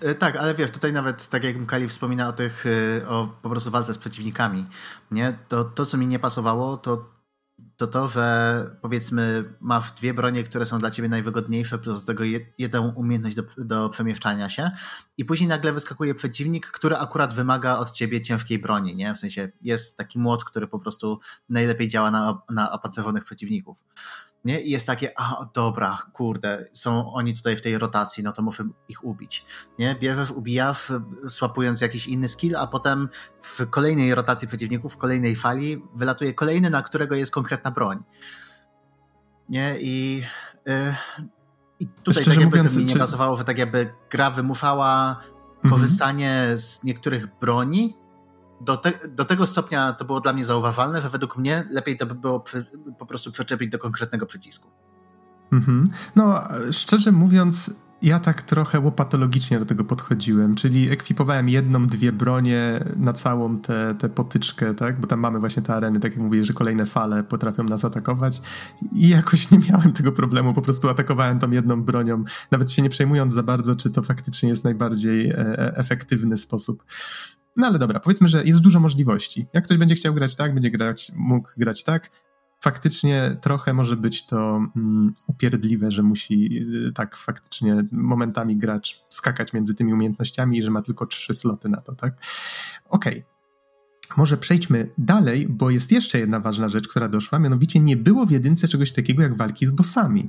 E, tak, ale wiesz, tutaj nawet tak jak Kali wspomina o tych, e, o po prostu walce z przeciwnikami, nie? To, to co mi nie pasowało, to to to, że powiedzmy masz dwie bronie, które są dla ciebie najwygodniejsze, plus do tego jedną umiejętność do, do przemieszczania się i później nagle wyskakuje przeciwnik, który akurat wymaga od ciebie ciężkiej broni, nie? W sensie jest taki młot, który po prostu najlepiej działa na, na opancerzonych przeciwników nie? I jest takie, a dobra, kurde, są oni tutaj w tej rotacji, no to muszę ich ubić, nie? Bierzesz, ubijasz, słapując jakiś inny skill, a potem w kolejnej rotacji przeciwników, w kolejnej fali wylatuje kolejny, na którego jest konkretna broń. Nie? I, yy, i tutaj Szczerze tak jakby mówiąc, mi nie czy... pasowało, że tak jakby gra wymuszała mhm. korzystanie z niektórych broni, do, te, do tego stopnia to było dla mnie zauważalne, że według mnie lepiej to by było przy, po prostu przyczepić do konkretnego przycisku. Mhm. No, szczerze mówiąc, Ja tak trochę łopatologicznie do tego podchodziłem, czyli ekwipowałem jedną, dwie bronie na całą tę potyczkę, tak? Bo tam mamy właśnie te areny, tak jak mówię, że kolejne fale potrafią nas atakować i jakoś nie miałem tego problemu, po prostu atakowałem tą jedną bronią, nawet się nie przejmując za bardzo, czy to faktycznie jest najbardziej e, e efektywny sposób. No ale dobra, powiedzmy, że jest dużo możliwości. Jak ktoś będzie chciał grać tak, będzie grać, mógł grać tak, faktycznie trochę może być to mm, upierdliwe, że musi y, tak faktycznie momentami gracz skakać między tymi umiejętnościami i że ma tylko trzy sloty na to, tak? Okej. Okay. Może przejdźmy dalej, bo jest jeszcze jedna ważna rzecz, która doszła, mianowicie nie było w jedynce czegoś takiego jak walki z bossami.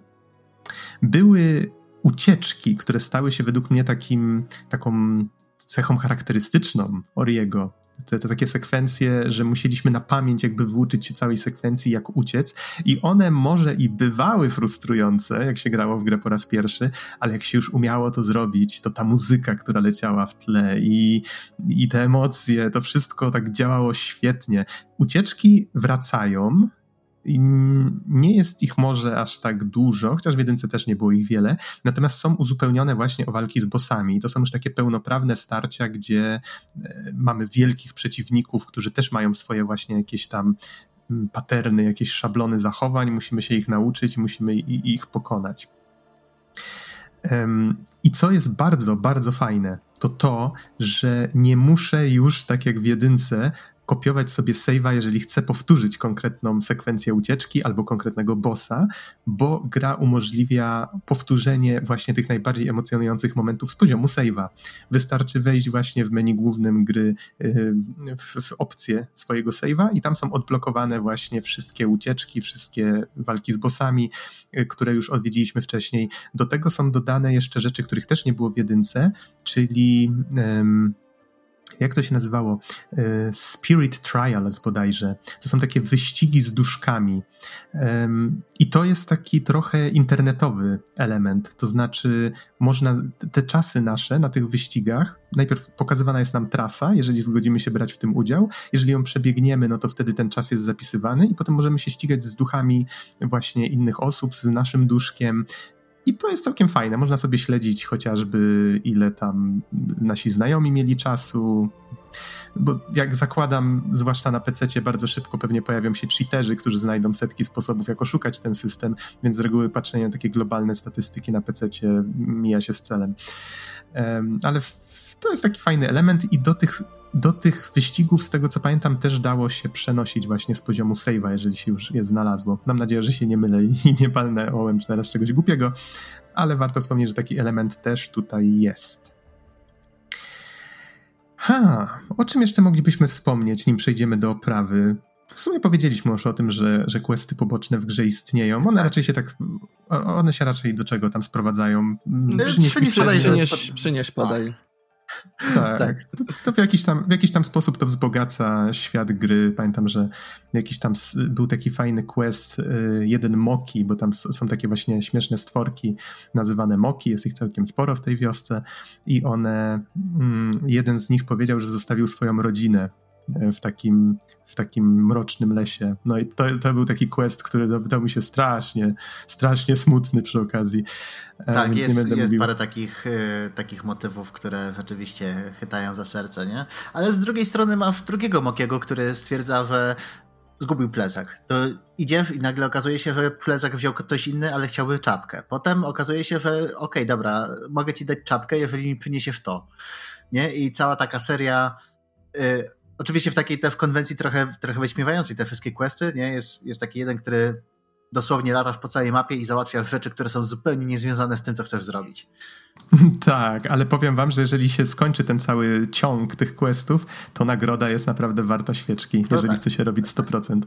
Były ucieczki, które stały się według mnie takim, taką cechą charakterystyczną Oriego, te, te, takie sekwencje, że musieliśmy na pamięć jakby wyuczyć się całej sekwencji, jak uciec i one może i bywały frustrujące, jak się grało w grę po raz pierwszy, ale jak się już umiało to zrobić, to ta muzyka, która leciała w tle i, i te emocje, to wszystko tak działało świetnie. Ucieczki wracają, nie jest ich może aż tak dużo, chociaż w jedynce też nie było ich wiele, natomiast są uzupełnione właśnie o walki z bossami. To są już takie pełnoprawne starcia, gdzie e, mamy wielkich przeciwników, którzy też mają swoje właśnie jakieś tam paterny, jakieś szablony zachowań, musimy się ich nauczyć, musimy ich pokonać. I co jest bardzo, bardzo fajne, to to, że nie muszę już, tak jak w jedynce, kopiować sobie save'a, jeżeli chcę powtórzyć konkretną sekwencję ucieczki albo konkretnego bossa, bo gra umożliwia powtórzenie właśnie tych najbardziej emocjonujących momentów z poziomu save'a. Wystarczy wejść właśnie w menu głównym gry y, w, w opcję swojego save'a i tam są odblokowane właśnie wszystkie ucieczki, wszystkie walki z bossami, y, które już odwiedziliśmy wcześniej. Do tego są dodane jeszcze rzeczy, których też nie było w jedynce, czyli jak to się nazywało? E, Spirit Trials bodajże. To są takie wyścigi z duszkami. I to jest taki trochę internetowy element. To znaczy, można te czasy nasze na tych wyścigach, najpierw pokazywana jest nam trasa, jeżeli zgodzimy się brać w tym udział. Jeżeli ją przebiegniemy, no to wtedy ten czas jest zapisywany i potem możemy się ścigać z duchami właśnie innych osób, z naszym duszkiem. I to jest całkiem fajne. Można sobie śledzić chociażby, ile tam nasi znajomi mieli czasu. Bo jak zakładam, zwłaszcza na PC, bardzo szybko pewnie pojawią się cheaterzy, którzy znajdą setki sposobów, jak oszukać ten system, więc z reguły patrzenie na takie globalne statystyki na PC mija się z celem. Um, ale to jest taki fajny element i do tych do tych wyścigów, z tego co pamiętam, też dało się przenosić właśnie z poziomu save'a, jeżeli się już je znalazło. Mam nadzieję, że się nie mylę i nie palnę ołem czy teraz czegoś głupiego, ale warto wspomnieć, że taki element też tutaj jest. Ha, o czym jeszcze moglibyśmy wspomnieć, nim przejdziemy do oprawy? W sumie powiedzieliśmy już o tym, że, że questy poboczne w grze istnieją. One tak. raczej się tak. One się raczej do czego tam sprowadzają? Przynieś, przynieś, przynieś, przynieś podaj. Tak. tak. To, to, w, jakiś tam, w jakiś tam sposób to wzbogaca świat gry. Pamiętam, że jakiś tam był taki fajny quest, y, jeden Moki, bo tam są takie właśnie śmieszne stworki nazywane Moki, jest ich całkiem sporo w tej wiosce i one, mm, jeden z nich powiedział, że zostawił swoją rodzinę w takim, w takim mrocznym lesie. No i to, to był taki quest, który wydał mi się strasznie, strasznie smutny przy okazji. E, tak, jest, jest mówił. parę takich, y, takich motywów, które rzeczywiście chytają za serce, nie? Ale z drugiej strony masz drugiego Mokiego, który stwierdza, że zgubił plecak. To idziesz i nagle okazuje się, że plecak wziął ktoś inny, ale chciałby czapkę. Potem okazuje się, że okej, okay, dobra, mogę ci dać czapkę, jeżeli mi przyniesiesz to. Nie? I cała taka seria y, Oczywiście w takiej też konwencji trochę, trochę wyśmiewającej te wszystkie questy, nie? Jest, jest taki jeden, który dosłownie latasz po całej mapie i załatwiasz rzeczy, które są zupełnie niezwiązane z tym, co chcesz zrobić. Tak, ale powiem wam, że jeżeli się skończy ten cały ciąg tych questów, to nagroda jest naprawdę warta świeczki, no jeżeli tak. chce się robić 100%.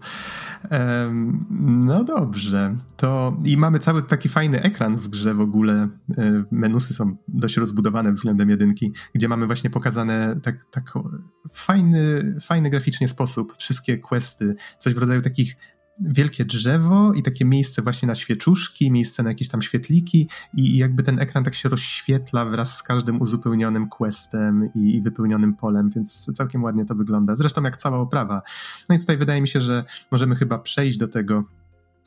Um, no dobrze, to i mamy cały taki fajny ekran w grze w ogóle. E, menusy są dość rozbudowane względem jedynki, gdzie mamy właśnie pokazane tak, tak fajny, fajny graficznie sposób wszystkie questy, coś w rodzaju takich wielkie drzewo i takie miejsce właśnie na świeczuszki, miejsce na jakieś tam świetliki i jakby ten ekran tak się rozświetla wraz z każdym uzupełnionym questem i, wypełnionym polem, więc całkiem ładnie to wygląda. Zresztą jak cała oprawa. No i tutaj wydaje mi się, że możemy chyba przejść do tego,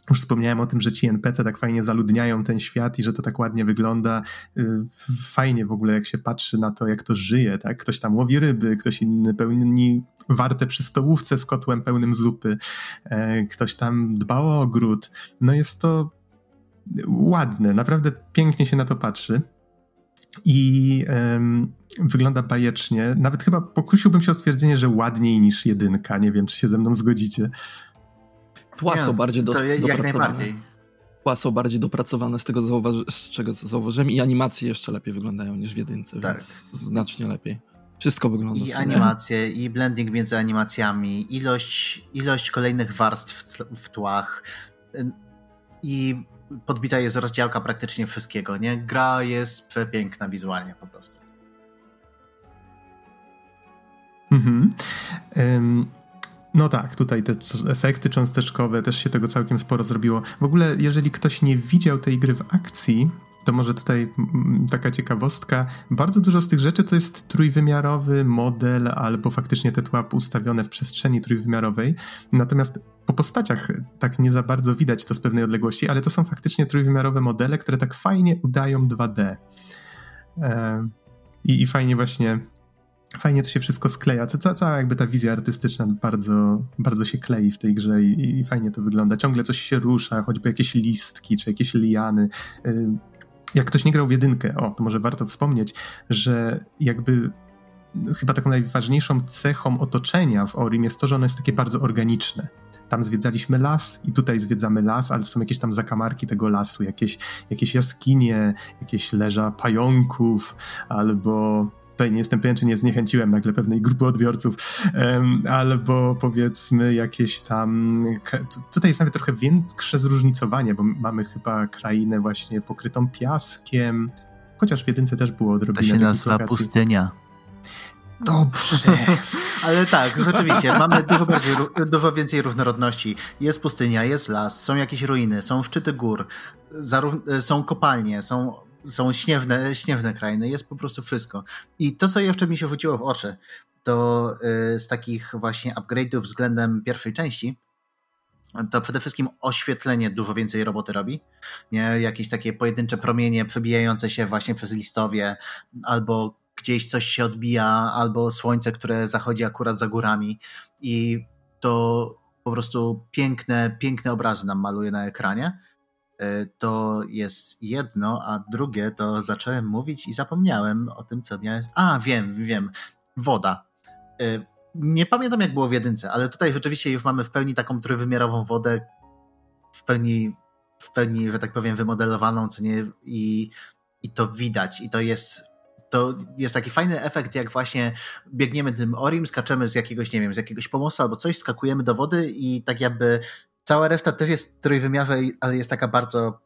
Już wspomniałem o tym, że ci NPC tak fajnie zaludniają ten świat i że to tak ładnie wygląda. Y, fajnie w ogóle, jak się patrzy na to, jak to żyje, tak? Ktoś tam łowi ryby, ktoś inny pełni warte przy stołówce z kotłem pełnym zupy, e, ktoś tam dba o ogród. No jest to ładne, naprawdę pięknie się na to patrzy. I um, wygląda bajecznie. Nawet chyba pokusiłbym się o stwierdzenie, że ładniej niż jedynka. Nie wiem, czy się ze mną zgodzicie. Tła są bardziej do, to jak najbardziej. Tła są bardziej dopracowane z tego, zauważy, z czego zauważyłem i animacje jeszcze lepiej wyglądają niż w jedynce, tak. więc znacznie lepiej. Wszystko wygląda. I animacje, i blending między animacjami, ilość, ilość kolejnych warstw w tłach i podbita jest rozdziałka praktycznie wszystkiego, nie? Gra jest przepiękna wizualnie po prostu. Mhm. Um, no tak, tutaj te efekty cząsteczkowe, też się tego całkiem sporo zrobiło. W ogóle, jeżeli ktoś nie widział tej gry w akcji, to może tutaj taka ciekawostka. Bardzo dużo z tych rzeczy to jest trójwymiarowy model albo faktycznie te tła ustawione w przestrzeni trójwymiarowej. Natomiast po postaciach tak nie za bardzo widać to z pewnej odległości, ale to są faktycznie trójwymiarowe modele, które tak fajnie udają 2D. E, i, I fajnie właśnie fajnie to się wszystko skleja. Cała, cała jakby ta wizja artystyczna bardzo, bardzo się klei w tej grze i, i, fajnie to wygląda. Ciągle coś się rusza, choćby jakieś listki czy jakieś liany. Y, jak ktoś nie grał w jedynkę, o, to może warto wspomnieć, że jakby chyba taką najważniejszą cechą otoczenia w Orim jest to, że ono jest takie bardzo organiczne. Tam zwiedzaliśmy las i tutaj zwiedzamy las, ale są jakieś tam zakamarki tego lasu, jakieś, jakieś jaskinie, jakieś leża pająków albo tutaj nie jestem pewien, czy nie zniechęciłem nagle pewnej grupy odbiorców, um, albo powiedzmy jakieś tam. Tutaj jest nawet trochę większe zróżnicowanie, bo mamy chyba krainę właśnie pokrytą piaskiem, chociaż w jedynce też było odrobinę. To się nazywa lokacji. pustynia. Dobrze. Ale tak, rzeczywiście, mamy dużo, bardziej, dużo więcej różnorodności. Jest pustynia, jest las, są jakieś ruiny, są szczyty gór, są kopalnie, są są śnieżne, śnieżne krainy, jest po prostu wszystko. I to, co jeszcze mi się rzuciło w oczy, to y, z takich właśnie upgrade'ów względem pierwszej części, to przede wszystkim oświetlenie dużo więcej roboty robi. Nie? Jakieś takie pojedyncze promienie przebijające się właśnie przez listowie, albo gdzieś coś się odbija, albo słońce, które zachodzi akurat za górami. I to po prostu piękne, piękne obrazy nam maluje na ekranie. E, to jest jedno, a drugie to zacząłem mówić i zapomniałem o tym, co miałem. A, wiem, wiem. Woda. E, nie pamiętam, jak było w jedynce, ale tutaj rzeczywiście już mamy w pełni taką trójwymiarową wodę, w pełni, w pełni, że tak powiem, wymodelowaną, co nie, i, i to widać. I to jest to jest taki fajny efekt, jak właśnie biegniemy tym orim, skaczemy z jakiegoś, nie wiem, z jakiegoś pomostu albo coś, skakujemy do wody i tak jakby Cała reszta też jest trójwymiarowa, ale jest taka bardzo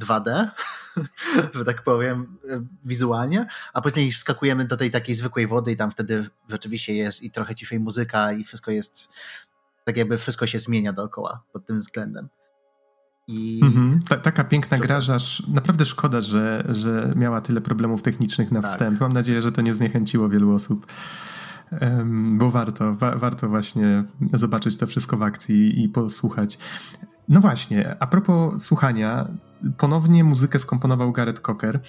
2D, że tak powiem, wizualnie, a później wskakujemy do tej takiej zwykłej wody i tam wtedy rzeczywiście jest i trochę ciszej muzyka i wszystko jest, tak jakby wszystko się zmienia dookoła pod tym względem. I... Mhm. Ta, taka piękna gra, że naprawdę szkoda, że, że miała tyle problemów technicznych na tak. wstęp. Mam nadzieję, że to nie zniechęciło wielu osób bo warto, wa warto właśnie zobaczyć to wszystko w akcji i posłuchać. No właśnie, a propos słuchania, ponownie muzykę skomponował Gareth Cocker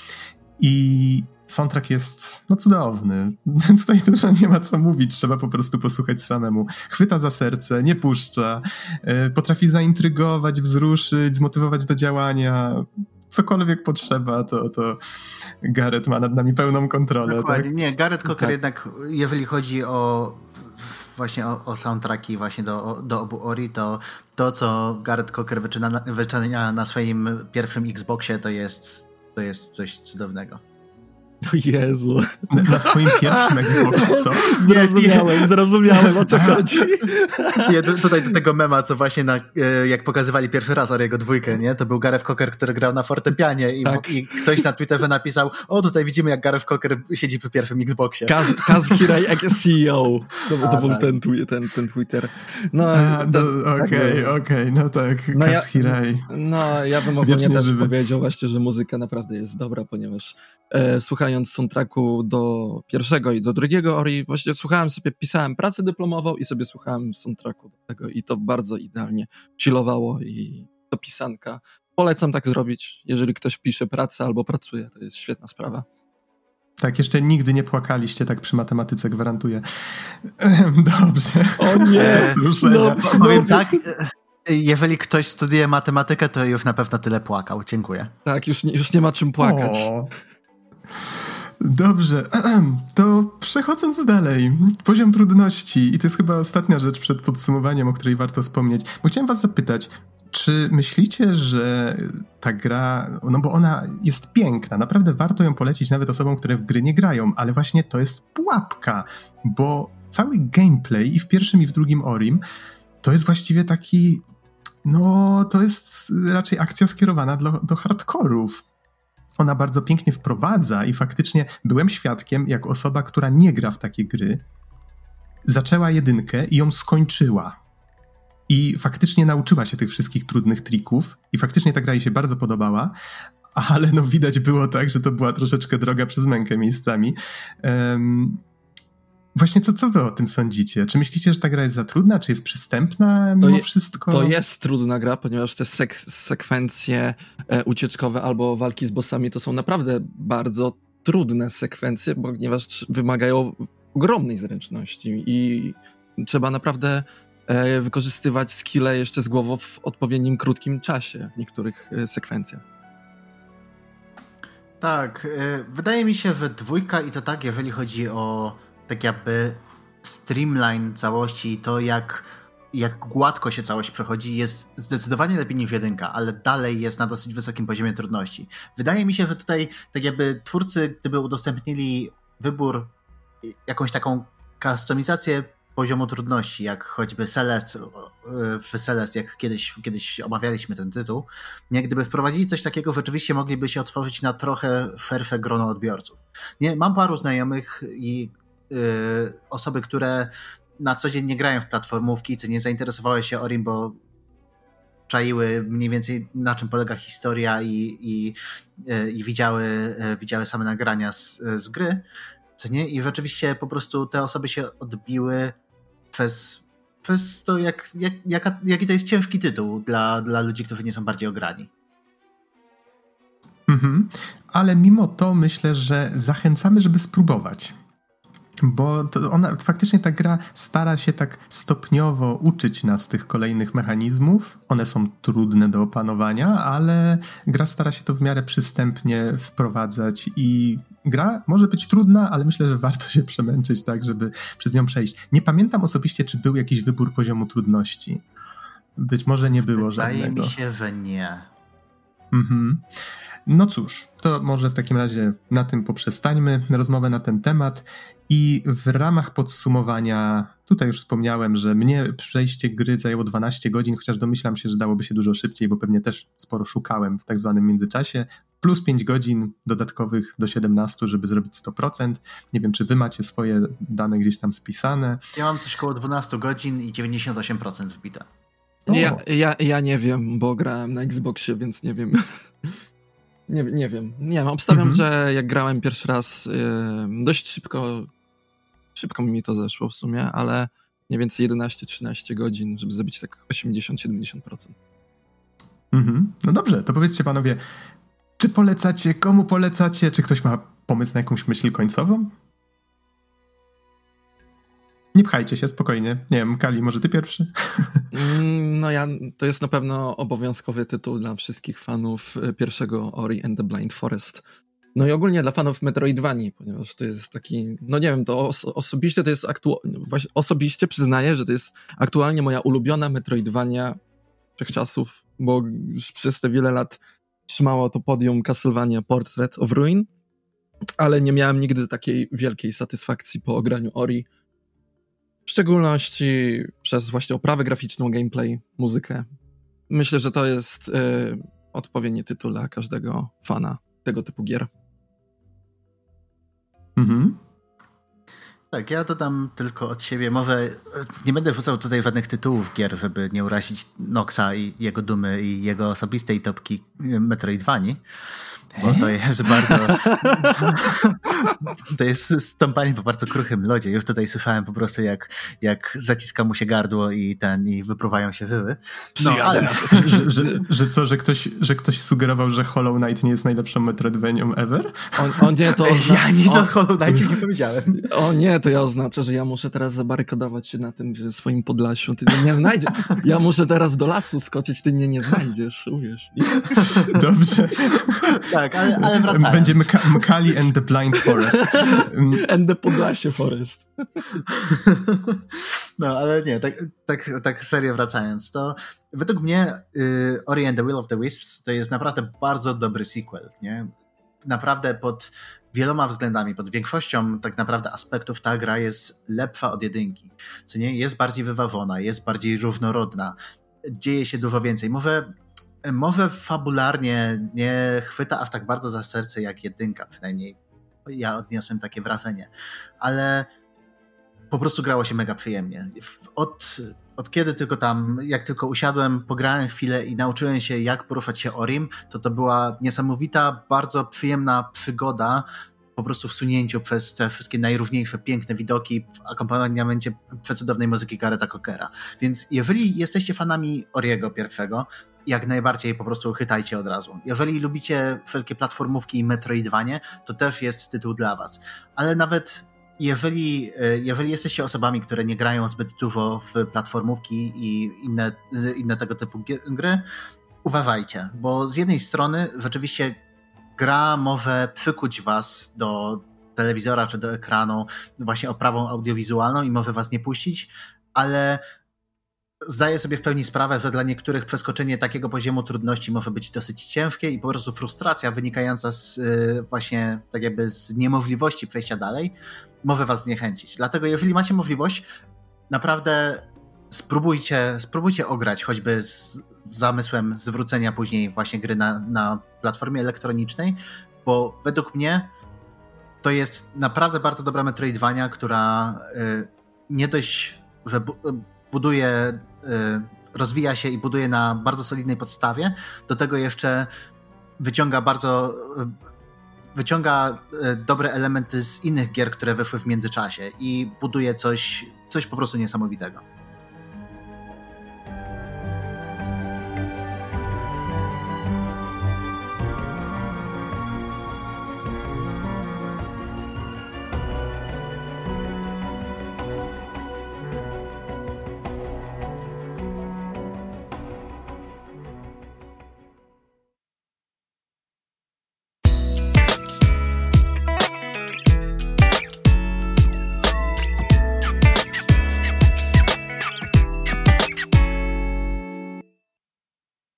i soundtrack jest no cudowny. Tutaj dużo nie ma co mówić, trzeba po prostu posłuchać samemu. Chwyta za serce, nie puszcza, e, potrafi zaintrygować, wzruszyć, zmotywować do działania cokolwiek potrzeba, to, to Gareth ma nad nami pełną kontrolę. Dokładnie. Tak? Nie, Gareth Cocker tak. jednak, jeżeli chodzi o właśnie o, o soundtracki właśnie do, do obu Ori, to to, co Gareth Cocker wyczyna, wyczynia na swoim pierwszym Xboxie, to jest, to jest coś cudownego. O Jezu. Na, na swoim pierwszym Xboxie, co? Zrozumiałem, zrozumiałem o co chodzi. Nie, tutaj do tego mema, co właśnie na, e, jak pokazywali pierwszy raz Oriego dwójkę, nie? To był Gareth Cocker, który grał na fortepianie i, tak. i ktoś na Twitterze napisał, o tutaj widzimy jak Gareth Cocker siedzi przy pierwszym Xboxie. Kaz, Kaz Hirai jak CEO. To, to był tak. ten, ten, ten Twitter. No, no okej, tak okej, no tak, no Kaz ja, Hirai. No, ja bym ogólnie też powiedział właśnie, że muzyka naprawdę jest dobra, ponieważ e, słuchając słuchając soundtracku do pierwszego i do drugiego Ori, właśnie słuchałem sobie, pisałem pracę dyplomową i sobie słuchałem soundtracku do tego i to bardzo idealnie chillowało i to pisanka. Polecam tak zrobić, jeżeli ktoś pisze pracę albo pracuje, to jest świetna sprawa. Tak, jeszcze nigdy nie płakaliście tak przy matematyce, gwarantuję. Dobrze. O nie! No, powiem no, tak, jeżeli ktoś studiuje matematykę, to już na pewno tyle płakał. Dziękuję. Tak, już, już nie ma czym płakać. O. Dobrze, to przechodząc dalej, poziom trudności, i to jest chyba ostatnia rzecz przed podsumowaniem, o której warto wspomnieć, bo chciałem was zapytać, czy myślicie, że ta gra, no bo ona jest piękna, naprawdę warto ją polecić nawet osobom, które w gry nie grają, ale właśnie to jest pułapka, bo cały gameplay i w pierwszym i w drugim Orim to jest właściwie taki, no to jest raczej akcja skierowana do, do hardkorów. Ona bardzo pięknie wprowadza i faktycznie byłem świadkiem, jak osoba, która nie gra w takie gry, zaczęła jedynkę i ją skończyła i faktycznie nauczyła się tych wszystkich trudnych trików i faktycznie ta gra jej się bardzo podobała, ale no widać było tak, że to była troszeczkę droga przez mękę miejscami. Um, Właśnie co, co wy o tym sądzicie? Czy myślicie, że ta gra jest za trudna, czy jest przystępna mimo je, wszystko? To jest trudna gra, ponieważ te sek sekwencje e, ucieczkowe albo walki z bossami to są naprawdę bardzo trudne sekwencje, ponieważ wymagają ogromnej zręczności i trzeba naprawdę E, wykorzystywać skille jeszcze z głową w odpowiednim krótkim czasie w niektórych e, sekwencjach. Tak, e, wydaje mi się, że dwójka i to tak, jeżeli chodzi o tak jakby streamline całości i to jak, jak gładko się całość przechodzi, jest zdecydowanie lepiej niż jedynka, ale dalej jest na dosyć wysokim poziomie trudności. Wydaje mi się, że tutaj tak jakby twórcy, gdyby udostępnili wybór, jakąś taką kustomizację poziomu trudności, jak choćby Celest, w Celest, jak kiedyś, kiedyś omawialiśmy ten tytuł, nie, gdyby wprowadzili coś takiego, rzeczywiście mogliby się otworzyć na trochę szersze grono odbiorców. Nie, mam paru znajomych i osoby, które na co dzień nie grają w platformówki, co nie zainteresowały się Orim, bo czaiły mniej więcej na czym polega historia i, i, yy, i widziały, yy, widziały same nagrania z, z gry, co nie? I rzeczywiście po prostu te osoby się odbiły przez, przez to, jak, jak, jaka, jaki to jest ciężki tytuł dla, dla ludzi, którzy nie są bardziej ograni. Mhm. Ale mimo to myślę, że zachęcamy, żeby spróbować. Bo ona faktycznie ta gra stara się tak stopniowo uczyć nas tych kolejnych mechanizmów. One są trudne do opanowania, ale gra stara się to w miarę przystępnie wprowadzać i gra może być trudna, ale myślę, że warto się przemęczyć tak, żeby przez nią przejść. Nie pamiętam osobiście, czy był jakiś wybór poziomu trudności. Być może nie było Wydaje żadnego. Wydaje mi się, że nie. Mhm. No cóż, to może w takim razie na tym poprzestańmy rozmowę na ten temat i w ramach podsumowania, tutaj już wspomniałem, że mnie przejście gry zajęło 12 godzin, chociaż domyślam się, że dałoby się dużo szybciej, bo pewnie też sporo szukałem w tak zwanym międzyczasie, plus 5 godzin dodatkowych do 17, żeby zrobić 100%. Nie wiem, czy wy macie swoje dane gdzieś tam spisane. Ja mam coś koło 12 godzin i 98% wbite. Ja, ja, ja nie wiem, bo grałem na Xboxie, więc nie wiem. Nie, nie wiem. Nie wiem, obstawiam, mhm. że jak grałem pierwszy raz yy, dość szybko, szybko mi to zeszło w sumie, ale mniej więcej 11-13 godzin, żeby zabić tak 80-70%. Mhm. No dobrze, to powiedzcie panowie, czy polecacie, komu polecacie, czy ktoś ma pomysł na jakąś myśl końcową? Nie pchajcie się, spokojnie. Nie wiem, Kali, może ty pierwszy? Mm, no ja, to jest na pewno obowiązkowy tytuł dla wszystkich fanów y, pierwszego Ori and the Blind Forest. No i ogólnie dla fanów Metroidvanii, ponieważ to jest taki, no nie wiem, to os osobiście to jest aktualnie, osobiście przyznaję, że to jest aktualnie moja ulubiona Metroidvania wszechczasów, bo już przez te wiele lat trzymało to podium Castlevania Portrait of Ruin, ale nie miałem nigdy takiej wielkiej satysfakcji po ograniu Ori, w szczególności przez właśnie oprawę graficzną, gameplay, muzykę. Myślę, że to jest y, odpowiedni tytuł dla każdego fana tego typu gier. Mhm. Tak, ja dodam tylko od siebie. Może e, nie będę rzucał tutaj żadnych tytułów gier, żeby nie urazić Noxa i jego dumy i jego osobistej topki e, Metroidvanii. Bo to jest bardzo... to jest stąpanie po bardzo kruchym lodzie. Już tutaj słyszałem po prostu, jak, jak zaciska mu się gardło i ten, i wypruwają się wyły. No, ale... że, że, że, co, że ktoś, że ktoś sugerował, że Hollow Knight nie jest najlepszą Metroidvanią ever? O, o nie, to ozna... Ja nic o... o Hollow Knight nie powiedziałem. O nie, to ja oznacza, że ja muszę teraz zabarykadować się na tym swoim Podlasiu. Ty mnie nie znajdziesz. Ja muszę teraz do lasu skoczyć, ty mnie nie znajdziesz, uwierz. Dobrze. tak, ale, ale wracając. Będziemy Kali and the Blind Forest. and the Podlasie Forest. no, ale nie, tak, tak, tak serio wracając, to według mnie y, Ori and the Will of the Wisps to jest naprawdę bardzo dobry sequel, nie? Naprawdę pod wieloma względami, pod większością tak naprawdę aspektów ta gra jest lepsza od jedynki, co nie? Jest bardziej wyważona, jest bardziej różnorodna, dzieje się dużo więcej. Może może fabularnie nie chwyta aż tak bardzo za serce jak jedynka, przynajmniej ja odniosłem takie wrażenie, ale po prostu grało się mega przyjemnie. Od, od kiedy tylko tam, jak tylko usiadłem, pograłem chwilę i nauczyłem się, jak poruszać się Orim, to to była niesamowita, bardzo przyjemna przygoda, po prostu wsunięciu przez te wszystkie najróżniejsze piękne widoki w akompaniamencie przecudownej muzyki Gareta Cockera. Więc jeżeli jesteście fanami Oriego pierwszego, jak najbardziej po prostu chytajcie od razu. Jeżeli lubicie wszelkie platformówki i Metroidvanie, to też jest tytuł dla was. Ale nawet jeżeli, e, jeżeli jesteście osobami, które nie grają zbyt dużo w platformówki i inne, inne tego typu gry, uważajcie, bo z jednej strony rzeczywiście gra może przykuć was do telewizora czy do ekranu właśnie oprawą audiowizualną i może was nie puścić, ale zdaję sobie w pełni sprawę, że dla niektórych przeskoczenie takiego poziomu trudności może być dosyć ciężkie i po prostu frustracja wynikająca z y, właśnie tak jakby z niemożliwości przejścia dalej może was zniechęcić. Dlatego jeżeli macie możliwość, naprawdę spróbujcie, spróbujcie ograć choćby z zamysłem zwrócenia później właśnie gry na, na platformie elektronicznej, bo według mnie to jest naprawdę bardzo dobra Metroidvania, która y, nie dość, że buduje, y, rozwija się i buduje na bardzo solidnej podstawie. Do tego jeszcze wyciąga bardzo y, wyciąga y, dobre elementy z innych gier, które wyszły w międzyczasie i buduje coś, coś po prostu niesamowitego.